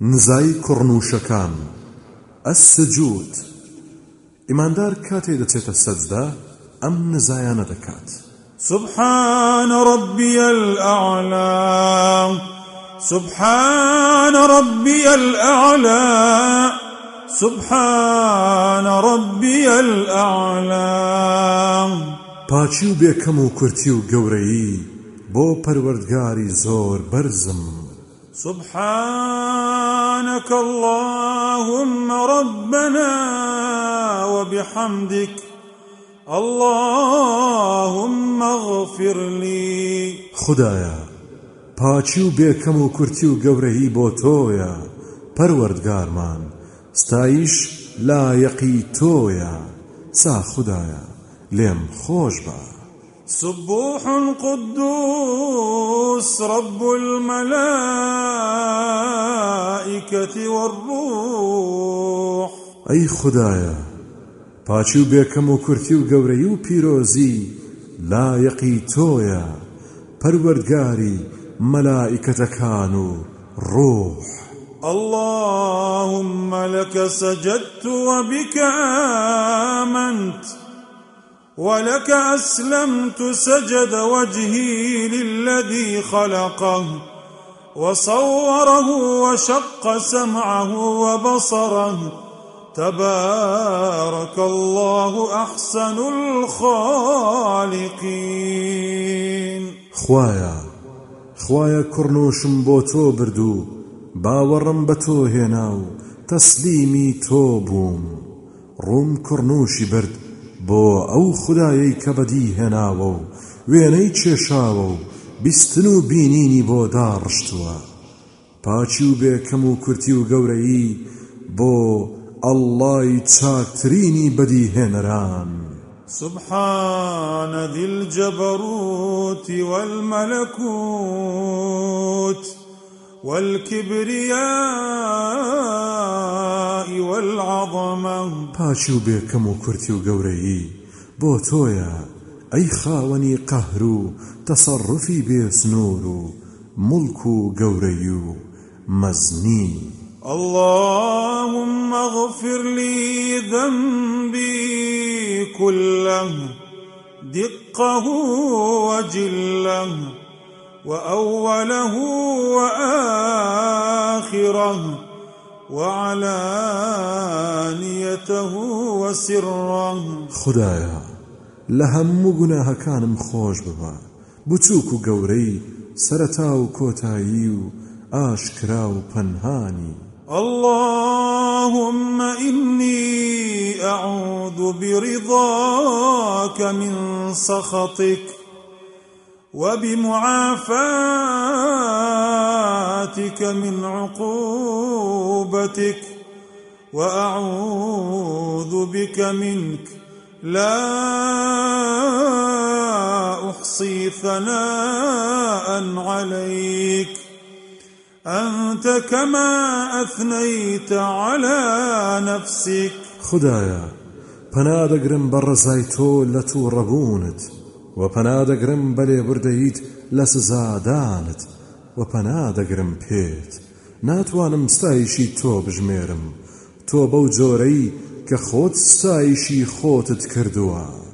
نزای کوڕنووشەکان ئەسجود ئیماندار کاتێ دەچێتە سەجدا ئەم نزایانە دەکات. سبحان ربي الأعلى. سبحان ربي الأعلى. سبحان ربي الأعلى. پاچی و بێکەم و کورتی و گەورەیی بۆ پەروەردگاری زۆر بەرزم. سبحانك اللهم ربنا وبحمدك اللهم اغفر لي. خدایە پاچی و بێکەم و کورتی و گەورەی بۆ تۆیە پەروەردگارمان ستایش لایەقی تۆیە سا خدایە لێم خۆش بە سبوح قدوس رب الملائكة والروح. ئەی خدایە پاچی و بێکەم و کورتی و گەورەی و پیرۆزی لایەقی تۆیە پەروەردگاری مەلائکەتەکان و ڕۆح اللهم لك سجدت وبك آمنت ولك أسلمت سجد وجهي للذي خلقه. وصوره وشق سمعه وبصره. تبارك الله أحسن الخالقين. خوايا خوايا كرنوشم بوتو بردو باوەڕم بە تۆ هێنا و تەسلیمی تۆ بووم. برد بۆ ئەو خدایەی کە بەدی هێناوە و وێنەی بیستن و بینینی بۆ داڕشتووە. پاچی و بێکەم و کورتی و گەورەیی بۆ ئەڵڵای چاکترینی بەدی هێنەران سبحان ذي الجبروت والملكوت والكبرياء والعظمة. پاچی و بێکەم و کورتی و گەورەیی بۆ تۆیە ئەی خاوەنی قەهر و تەسەڕفی بێسنوور و مڵک و گەورەی و مەزنی اللهم اغفر لي ذنبي كله دقه وجله وأوله وآخره وعلانيته وسره. خدايا لهم گوناهەکانم خۆش ببە بچووک و گەورەی سەرەتا و کۆتایی و و پەنهانی. اللهم إني أعوذ برضاك من سخطك وبمعافاتك من عقوبتك وأعوذ بك منك لا أحصي ثناء عليك. أنت كما أثنيت على نفسك. خدايا پنادەگرم بە ڕزای تۆ لە تو و پەنادەگرم بەلێ بردەیت لە سزادانت و پەنادەگرم پێت. ناتوانم ستایشی تۆ بژمێرم. تۆ بەو کە خۆت ستایشی خۆتت کردووە.